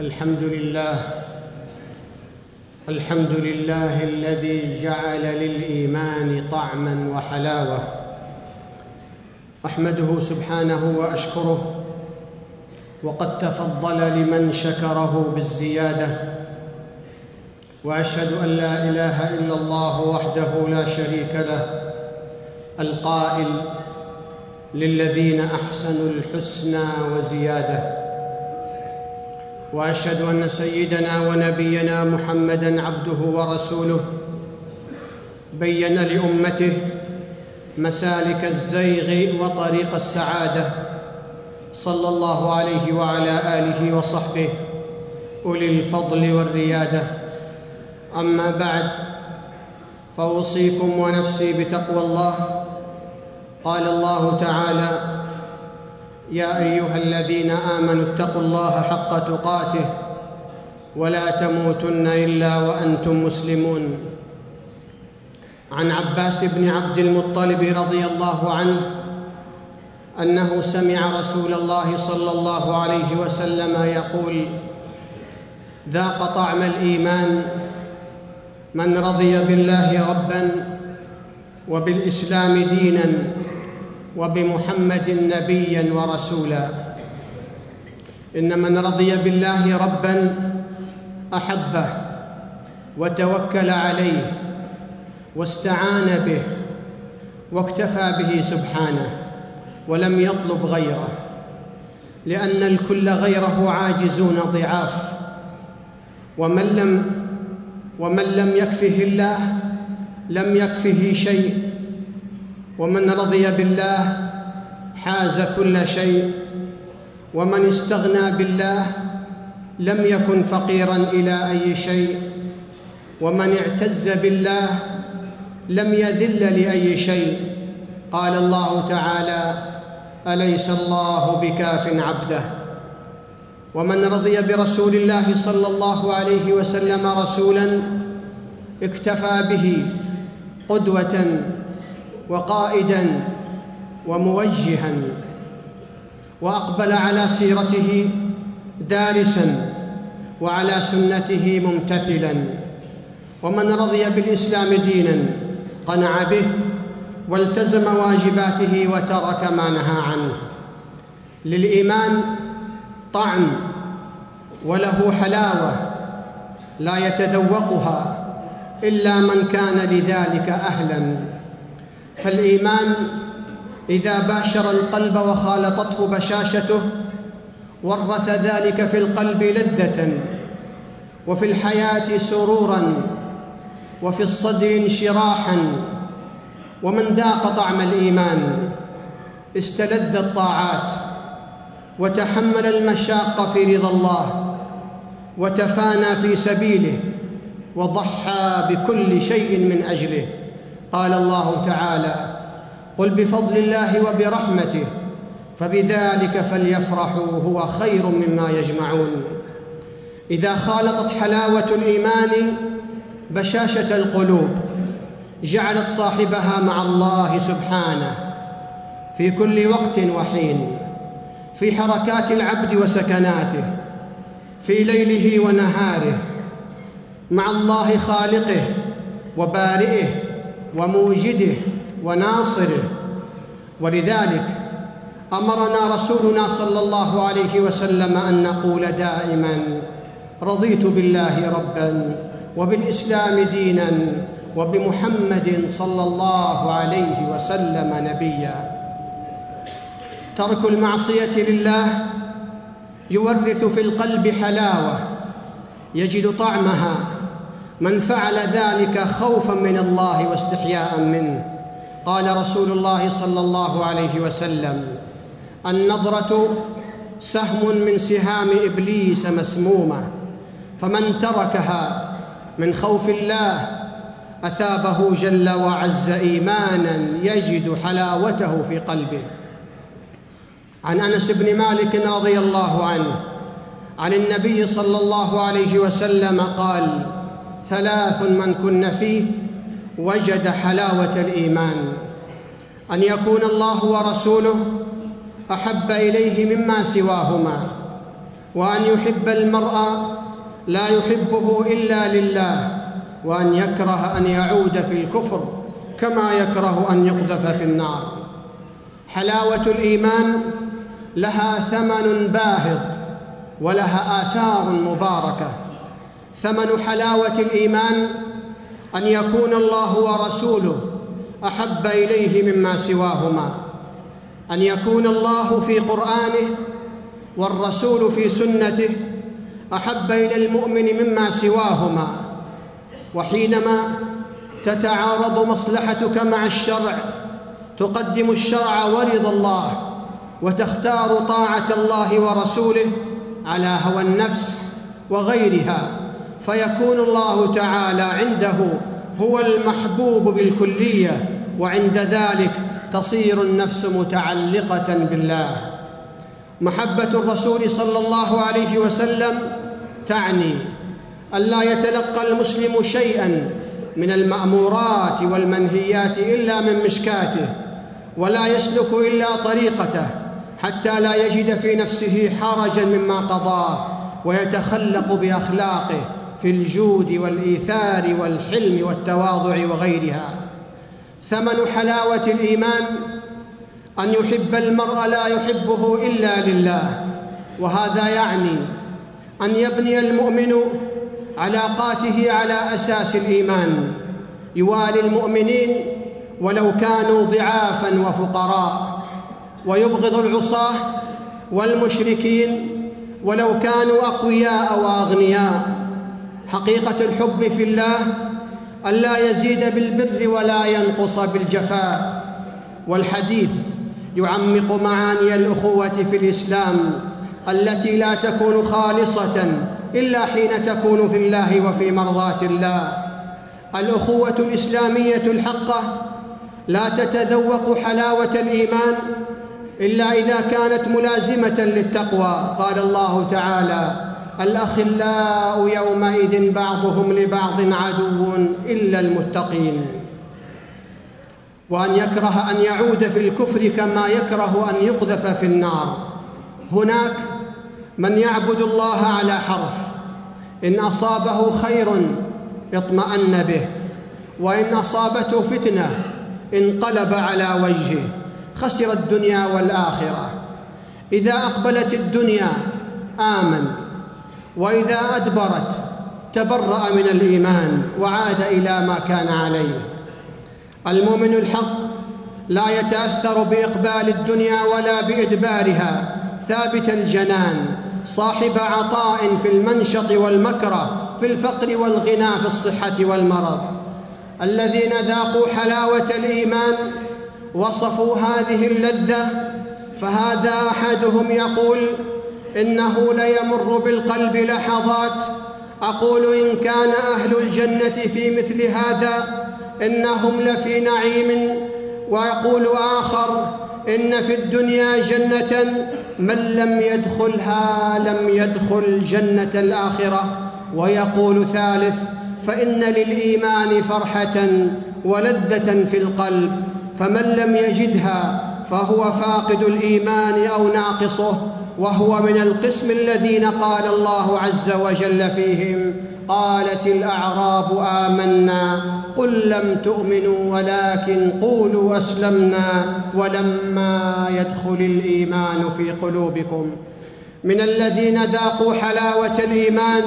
الحمد لله الحمد لله الذي جعل للإيمان طعما وحلاوة. أحمده سبحانه وأشكره وقد تفضل لمن شكره بالزيادة. وأشهد أن لا إله إلا الله وحده لا شريك له القائل للذين أحسنوا الحسنى وزيادة. وأشهد أن سيدنا ونبينا محمدا عبده ورسوله بين لأمته مسالك الزيغ وطريق السعادة صلى الله عليه وعلى آله وصحبه أولي الفضل والريادة. أما بعد فأوصيكم ونفسي بتقوى الله. قال الله تعالى يا أيها الذين آمنوا اتقوا الله حق تقاته ولا تموتن إلا وأنتم مسلمون. عن عباس بن عبد المطلب رضي الله عنه أنه سمع رسول الله صلى الله عليه وسلم يقول ذاق طعم الإيمان من رضي بالله ربا وبالإسلام دينا وبمحمد نبيا ورسولا. إن من رضي بالله ربا أحبه وتوكل عليه واستعان به واكتفى به سبحانه ولم يطلب غيره لأن الكل غيره عاجزون ضعاف. ومن لم ومن لم يكفه الله لم يكفه شيء. ومن رضي بالله حاز كل شيء ومن استغنى بالله لم يكن فقيرا إلى أي شيء ومن اعتز بالله لم يذل لأي شيء. قال الله تعالى أليس الله بكاف عبده؟ ومن رضي برسول الله صلى الله عليه وسلم رسولا اكتفى به قدوة وقائدا وموجها وأقبل على سيرته دارسا وعلى سنته ممتثلا ومن رضي بالإسلام دينا قنع به والتزم واجباته وترك ما نهى عنه. للإيمان طعم وله حلاوة لا يتذوقها إلا من كان لذلك أهلا. فالإيمان إذا باشر القلب وخالطته بشاشته ورث ذلك في القلب لذة وفي الحياة سرورا وفي الصدر انشراحا ومن ذاق طعم الإيمان استلذ الطاعات وتحمل المشاق في رضا الله وتفانى في سبيله وضحى بكل شيء من أجله. قال الله تعالى قل بفضل الله وبرحمته فبذلك فليفرحوا هو خير مما يجمعون. إذا خالطت حلاوة الإيمان بشاشة القلوب جعلت صاحبها مع الله سبحانه في كل وقت وحين في حركات العبد وسكناته في ليله ونهاره مع الله خالقه وبارئه وموجده وناصره. ولذلك أمرنا رسولنا صلى الله عليه وسلم أن نقول دائما رضيت بالله ربا وبالإسلام دينا وبمحمد صلى الله عليه وسلم نبيا. ترك المعصية لله يورث في القلب حلاوة يجد طعمها من فعل ذلك خوفا من الله واستحياء منه. قال رسول الله صلى الله عليه وسلم النظرة سهم من سهام إبليس مسمومة فمن تركها من خوف الله أثابه جل وعز إيمانا يجد حلاوته في قلبه. عن أنس بن مالك رضي الله عنه عن النبي صلى الله عليه وسلم قال ثلاث من كن فيه وجد حلاوة الإيمان. أن يكون الله ورسوله أحب إليه مما سواهما وأن يحب المرء لا يحبه إلا لله وأن يكره أن يعود في الكفر كما يكره أن يقذف في النار. حلاوة الإيمان لها ثمن باهظ ولها آثار مباركة. ثمن حلاوة الإيمان أن يكون الله ورسوله أحب إليه مما سواهما. أن يكون الله في قرآنه والرسول في سنته أحب إلى المؤمن مما سواهما. وحينما تتعارض مصلحتك مع الشرع تقدم الشرع ورضا الله وتختار طاعة الله ورسوله على هوى النفس وغيرها. فيكون الله تعالى عنده هو المحبوب بالكلية وعند ذلك تصير النفس متعلقة بالله. محبة الرسول صلى الله عليه وسلم تعني الا يتلقى المسلم شيئا من المأمورات والمنهيات إلا من مشكاته ولا يسلك إلا طريقته حتى لا يجد في نفسه حرجا مما قضاه ويتخلق بأخلاقه. في الجود والإيثار والحلم والتواضع وغيرها. ثمن حلاوة الإيمان أن يحب المرء لا يحبه إلا لله وهذا يعني أن يبني المؤمن علاقاته على أساس الإيمان يوالي المؤمنين ولو كانوا ضعافا وفقراء ويبغض العصاة والمشركين ولو كانوا أقوياء وأغنياء. حقيقة الحب في الله الا يزيد بالبر ولا ينقص بالجفاء. والحديث يعمق معاني الأخوة في الإسلام التي لا تكون خالصة إلا حين تكون في الله وفي مرضاة الله. الأخوة الإسلامية الحقة لا تتذوق حلاوة الإيمان إلا إذا كانت ملازمة للتقوى قال الله تعالى. الأخلاء يومئذ بعضهم لبعض عدو إلا المتقين. وأن يكره أن يعود في الكفر كما يكره أن يقذف في النار. هناك من يعبد الله على حرف. إن أصابه خير اطمأن به. وإن أصابته فتنة انقلب على وجهه. خسر الدنيا والآخرة. إذا أقبلت الدنيا آمن. وإذا أدبرت تبرأ من الإيمان وعاد إلى ما كان عليه. المؤمن الحق لا يتأثر بإقبال الدنيا ولا بإدبارها. ثابت الجنان صاحب عطاء في المنشط والمكره في الفقر والغنى في الصحة والمرض. الذين ذاقوا حلاوة الإيمان وصفوا هذه اللذة فهذا أحدهم يقول إنه ليمر بالقلب لحظات. أقول إن كان أهل الجنة في مثل هذا إنهم لفي نعيم. ويقول آخر إن في الدنيا جنة من لم يدخلها لم يدخل جنة الآخرة. ويقول ثالث فإن للإيمان فرحة ولذة في القلب. فمن لم يجدها فهو فاقد الإيمان أو ناقصه. وهو من القسم الذين قال الله عز وجل فيهم قالت الأعراب آمنا قل لم تؤمنوا ولكن قولوا أسلمنا ولما يدخل الإيمان في قلوبكم. من الذين ذاقوا حلاوة الإيمان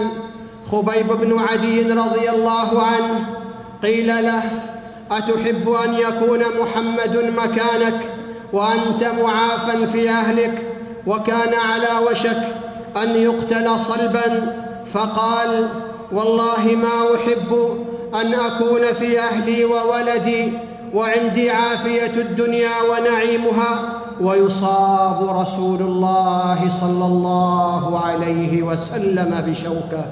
خبيب بن عدي رضي الله عنه قيل له أتحب أن يكون محمد مكانك وأنت معافى في أهلك؟ وكان على وشك أن يقتل صلبا فقال والله ما أحب أن أكون في أهلي وولدي وعندي عافية الدنيا ونعيمها. ويصاب رسول الله صلى الله عليه وسلم بشوكة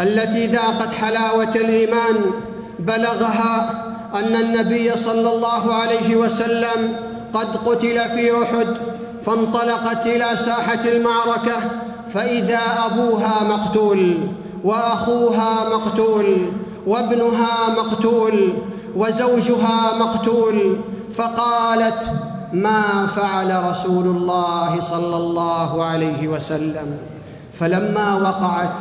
التي ذاقت حلاوة الإيمان. بلغها أن النبي صلى الله عليه وسلم قد قتل في أحد فانطلقت إلى ساحة المعركة فإذا أبوها مقتول وأخوها مقتول وابنها مقتول وزوجها مقتول فقالت ما فعل رسول الله صلى الله عليه وسلم؟ فلما وقعت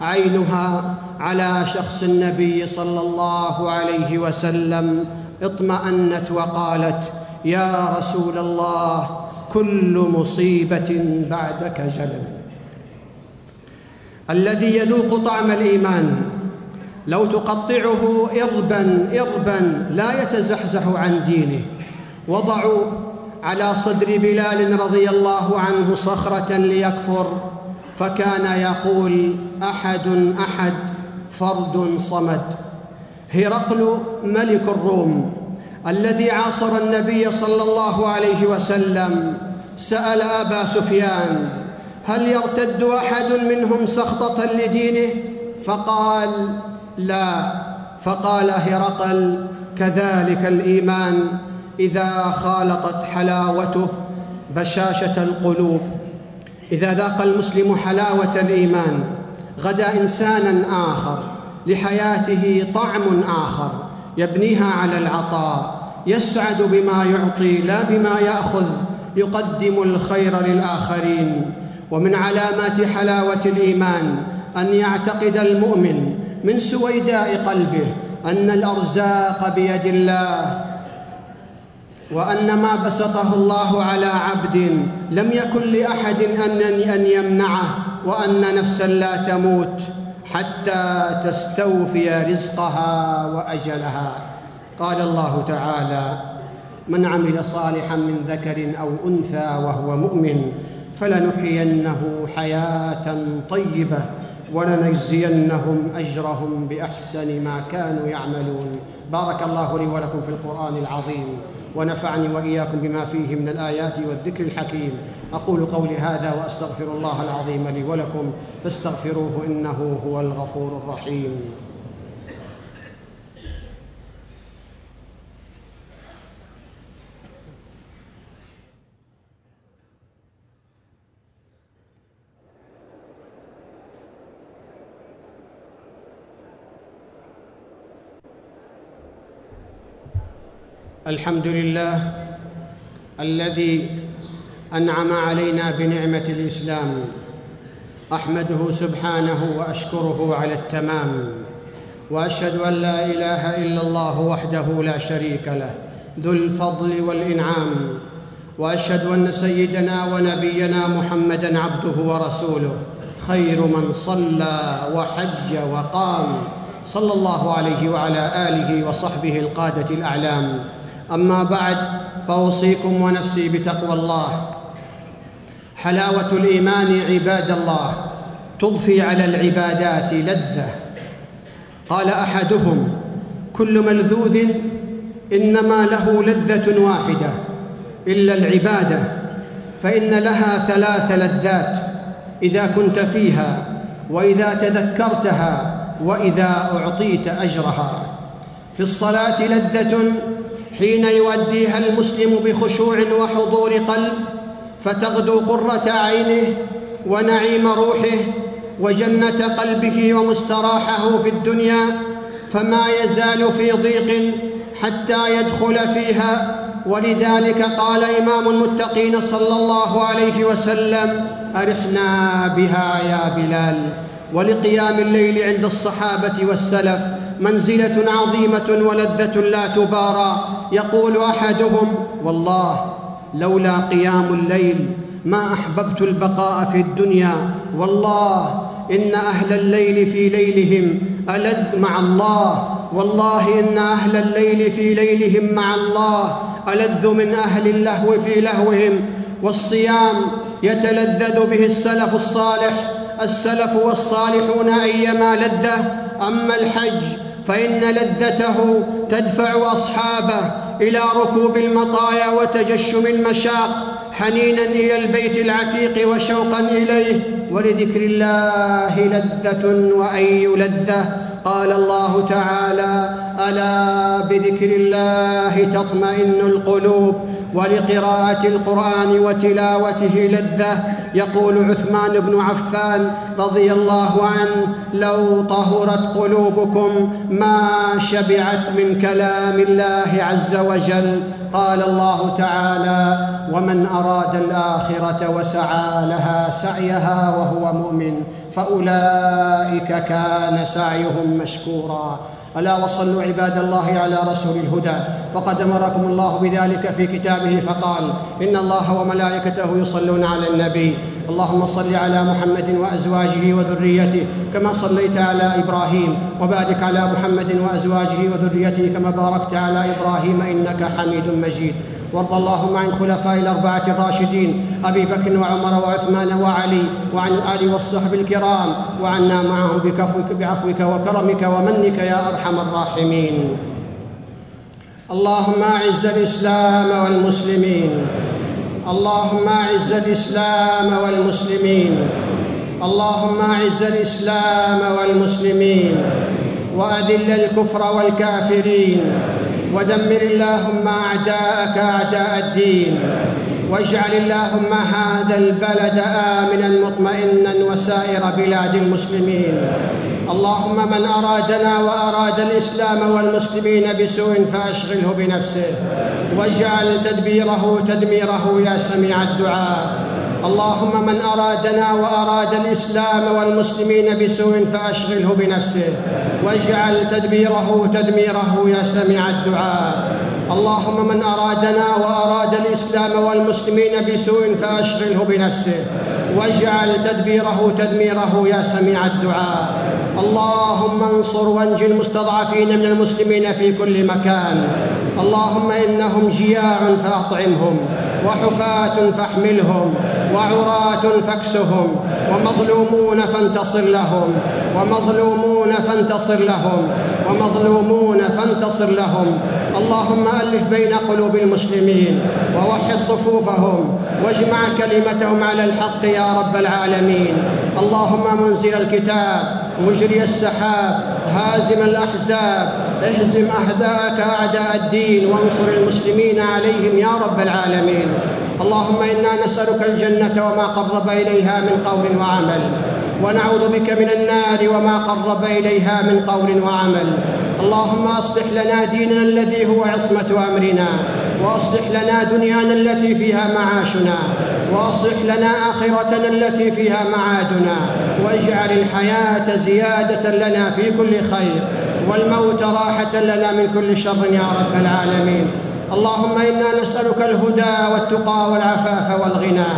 عينها على شخص النبي صلى الله عليه وسلم اطمأنت وقالت يا رسول الله كل مصيبة بعدك جلل الذي يذوق طعم الإيمان لو تقطعه إربا إربا لا يتزحزح عن دينه. وضعوا على صدر بلال رضي الله عنه صخرة ليكفر فكان يقول أحد أحد فرد صمد. هرقل ملك الروم الذي عاصر النبي صلى الله عليه وسلم سأل أبا سفيان هل يرتد أحد منهم سخطة لدينه؟ فقال لا. فقال هرقل كذلك الإيمان إذا خالطت حلاوته بشاشة القلوب. إذا ذاق المسلم حلاوة الإيمان غدا إنسانا آخر لحياته طعم آخر. يبنيها على العطاء يسعد بما يعطي لا بما يأخذ يقدم الخير للآخرين. ومن علامات حلاوة الإيمان أن يعتقد المؤمن من سويداء قلبه أن الأرزاق بيد الله وأن ما بسطه الله على عبد لم يكن لأحد أن يمنعه وأن نفسا لا تموت. حتى تستوفي رزقها وأجلها. قال الله تعالى من عمل صالحا من ذكر أو أنثى وهو مؤمن فلنحيينه حياة طيبة ولنجزينهم أجرهم بأحسن ما كانوا يعملون. بارك الله لي ولكم في القرآن العظيم. ونفعني وإياكم بما فيه من الآيات والذكر الحكيم. أقول قولي هذا وأستغفر الله العظيم لي ولكم فاستغفروه إنه هو الغفور الرحيم. الحمد لله الذي أنعم علينا بنعمة الإسلام أحمده سبحانه وأشكره على التمام وأشهد أن لا إله إلا الله وحده لا شريك له ذو الفضل والإنعام وأشهد أن سيدنا ونبينا محمدا عبده ورسوله خير من صلى وحج وقام صلى الله عليه وعلى آله وصحبه القادة الأعلام. أما بعد فأوصيكم ونفسي بتقوى الله. حلاوة الإيمان عباد الله تضفي على العبادات لذة. قال أحدهم كل ملذوذ إنما له لذة واحدة إلا العبادة فإن لها ثلاث لذات إذا كنت فيها وإذا تذكرتها وإذا أعطيت أجرها. في الصلاة لذة حين يؤديها المسلم بخشوع وحضور قلب فتغدو قرة عينه ونعيم روحه وجنة قلبه ومستراحه في الدنيا فما يزال في ضيق حتى يدخل فيها. ولذلك قال إمام المتقين صلى الله عليه وسلم أرحنا بها يا بلال ولقيام الليل عند الصحابة والسلف منزلة عظيمة ولذة لا تبارى. يقول أحدهم والله لولا قيام الليل ما أحببت البقاء في الدنيا. والله إن أهل الليل في ليلهم ألذ مع الله. والله إن أهل الليل في ليلهم مع الله ألذ من أهل اللهو في لهوهم. والصيام يتلذذ به السلف الصالح. السلف والصالحون أيما لذة أما الحج فإن لذته تدفع أصحابه إلى ركوب المطايا وتجشم المشاق حنينا إلى البيت العتيق وشوقا إليه. ولذكر الله لذة وأي لذة؟ قال الله تعالى ألا بذكر الله تطمئن القلوب ولقراءة القرآن وتلاوته لذة. يقول عثمان بن عفان رضي الله عنه لو طهرت قلوبكم ما شبعت من كلام الله عز وجل قال الله تعالى ومن أراد الآخرة وسعى لها سعيها وهو مؤمن فأولئك كان سعيهم مشكورا ألا وصلوا عباد الله على رسول الهدى. فقد أمركم الله بذلك في كتابه فقال إن الله وملائكته يصلون على النبي. اللهم صل على محمد وأزواجه وذريته كما صليت على إبراهيم وبارك على محمد وأزواجه وذريته كما باركت على إبراهيم إنك حميد مجيد. وارض اللهم عن خلفاء الأربعة الراشدين أبي بكر وعمر وعثمان وعلي وعن الآل والصحب الكرام وعنا معهم بكفوك بعفوك وكرمك ومنك يا أرحم الراحمين. اللهم أعز الإسلام والمسلمين. اللهم أعز الإسلام والمسلمين. اللهم أعز الإسلام والمسلمين. وأذل الكفر والكافرين. ودمر اللهم أعداءك أعداء الدين واجعل اللهم هذا البلد آمنا مطمئنا وسائر بلاد المسلمين. اللهم من أرادنا وأراد الإسلام والمسلمين بسوء فأشغله بنفسه. واجعل تدبيره تدميره يا سميع الدعاء. اللهم من أرادنا وأراد الإسلام والمسلمين بسوء فأشغله بنفسه واجعل تدبيره تدميره يا سميع الدعاء. اللهم من أرادنا وأراد الإسلام والمسلمين بسوء فأشغله بنفسه واجعل تدبيره تدميره يا سميع الدعاء. اللهم انصر وانج المستضعفين من المسلمين في كل مكان. اللهم إنهم جياع فأطعمهم وحفاة فاحملهم. وعراة فاكسهم ومظلومون فانتصر لهم ومظلومون فانتصر لهم ومظلومون فانتصر لهم. اللهم ألف بين قلوب المسلمين ووحد صفوفهم واجمع كلمتهم على الحق يا رب العالمين. اللهم منزل الكتاب مجري السحاب هازم الأحزاب اهزم اعداءك أعداء الدين وانصر المسلمين عليهم يا رب العالمين. اللهم إنا نسألك الجنة وما قرب إليها من قول وعمل. ونعوذ بك من النار وما قرب إليها من قول وعمل. اللهم أصلح لنا ديننا الذي هو عصمة أمرنا وأصلح لنا دنيانا التي فيها معاشنا. واصلح لنا آخرتنا التي فيها معادنا واجعل الحياة زيادة لنا في كل خير والموت راحة لنا من كل شر يا رب العالمين. اللهم إنا نسألك الهدى والتقى والعفاف والغنى.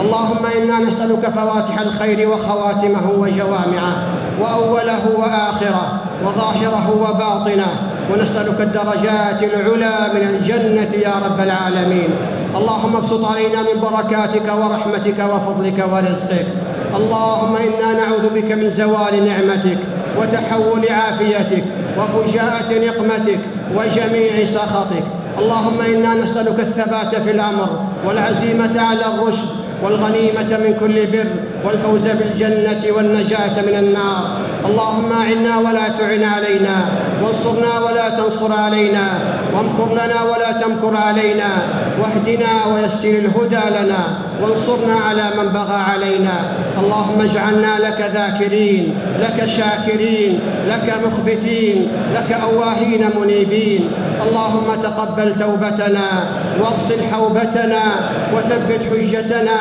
اللهم إنا نسألك فواتح الخير وخواتمه وجوامعه وأوله وآخره وظاهره وباطنه. ونسألك الدرجات العلى من الجنة يا رب العالمين. اللهم ابسط علينا من بركاتك ورحمتك وفضلك ورزقك. اللهم إنا نعوذ بك من زوال نعمتك وتحول عافيتك وفجاءة نقمتك وجميع سخطك. اللهم إنا نسألك الثبات في الأمر والعزيمة على الرشد والغنيمة من كل بر والفوز بالجنة والنجاة من النار. اللهم أعنا ولا تعن علينا. وانصرنا ولا تنصر علينا وامكر لنا ولا تمكر علينا واهدنا ويسر الهدى لنا وانصرنا على من بغى علينا. اللهم اجعلنا لك ذاكرين لك شاكرين لك مخبتين لك أواهين منيبين. اللهم تقبل توبتنا واغسل حوبتنا وثبت حجتنا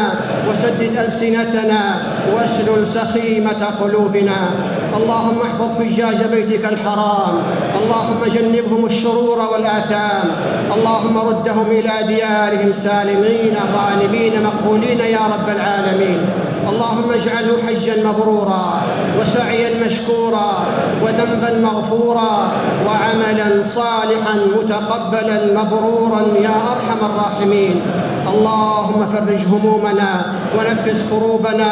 وسدد ألسنتنا واسلل سخيمة قلوبنا. اللهم احفظ حجاج بيتك الحرام. اللهم جنبهم الشرور والآثام. اللهم ردهم إلى ديارهم سالمين غانمين مقبولين يا رب العالمين. اللهم اجعله حجا مبرورا وسعيا مشكورا وذنبا مغفورا وعملا صالحا متقبلا مبرورا يا أرحم الراحمين. اللهم فرج همومنا ونفس كروبنا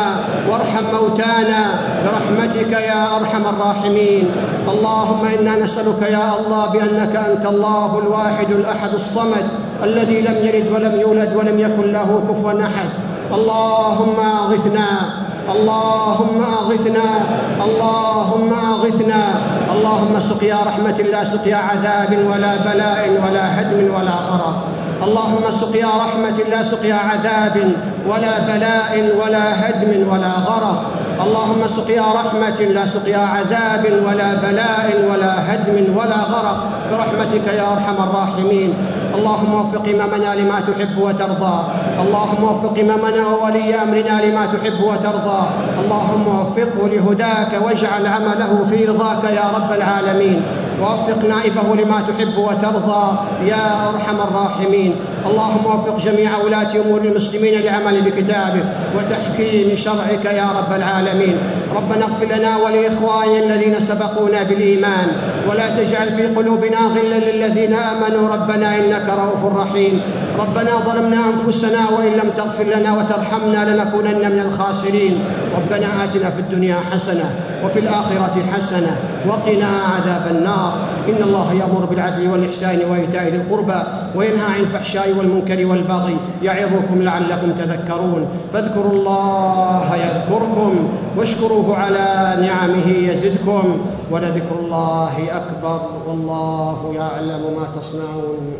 وارحم موتانا برحمتك يا أرحم الراحمين. اللهم إنا نسألك يا الله بأنك أنت الله الواحد الأحد الصمد الذي لم يلد ولم يولد ولم يكن له كفوا أحد. اللهم أغثنا اللهم أغثنا اللهم أغثنا. اللهم سقيا رحمة لا سقيا عذاب ولا بلاء ولا هدم ولا غرق. اللهم سقيا رحمة لا سقيا عذاب ولا بلاء ولا هدم ولا غرق. اللهم سقيا رحمة لا سقيا عذاب ولا بلاء ولا هدم ولا غرق. برحمتك يا أرحم الراحمين. اللهم وفق إمامنا لما تحب وترضى. اللهم وفق إمامنا وولي أمرنا لما تحب وترضى. اللهم وفقه لهداك واجعل عمله في رضاك يا رب العالمين. ووفق نائبه لما تحب وترضى يا أرحم الراحمين. اللهم وفق جميع ولاة أمور المسلمين لعمل بكتابك وتحكيم شرعك يا رب العالمين. ربنا اغفر لنا ولإخواننا الذين سبقونا بالإيمان. ولا تجعل في قلوبنا غلا للذين آمنوا. ربنا إنك رؤوف رحيم. ربنا ظلمنا أنفسنا وإن لم تغفر لنا وترحمنا لنكونن من الخاسرين. ربنا آتنا في الدنيا حسنة وفي الآخرة حسنة وقنا عذاب النار. إن الله يأمر بالعدل والإحسان وإيتاء ذي القربى وينهى عن الفحشاء والمنكر والبغي يعظكم لعلكم تذكرون. فاذكروا الله يذكركم واشكروه على نعمه يزدكم. ولذكر الله أكبر والله يعلم ما تصنعون.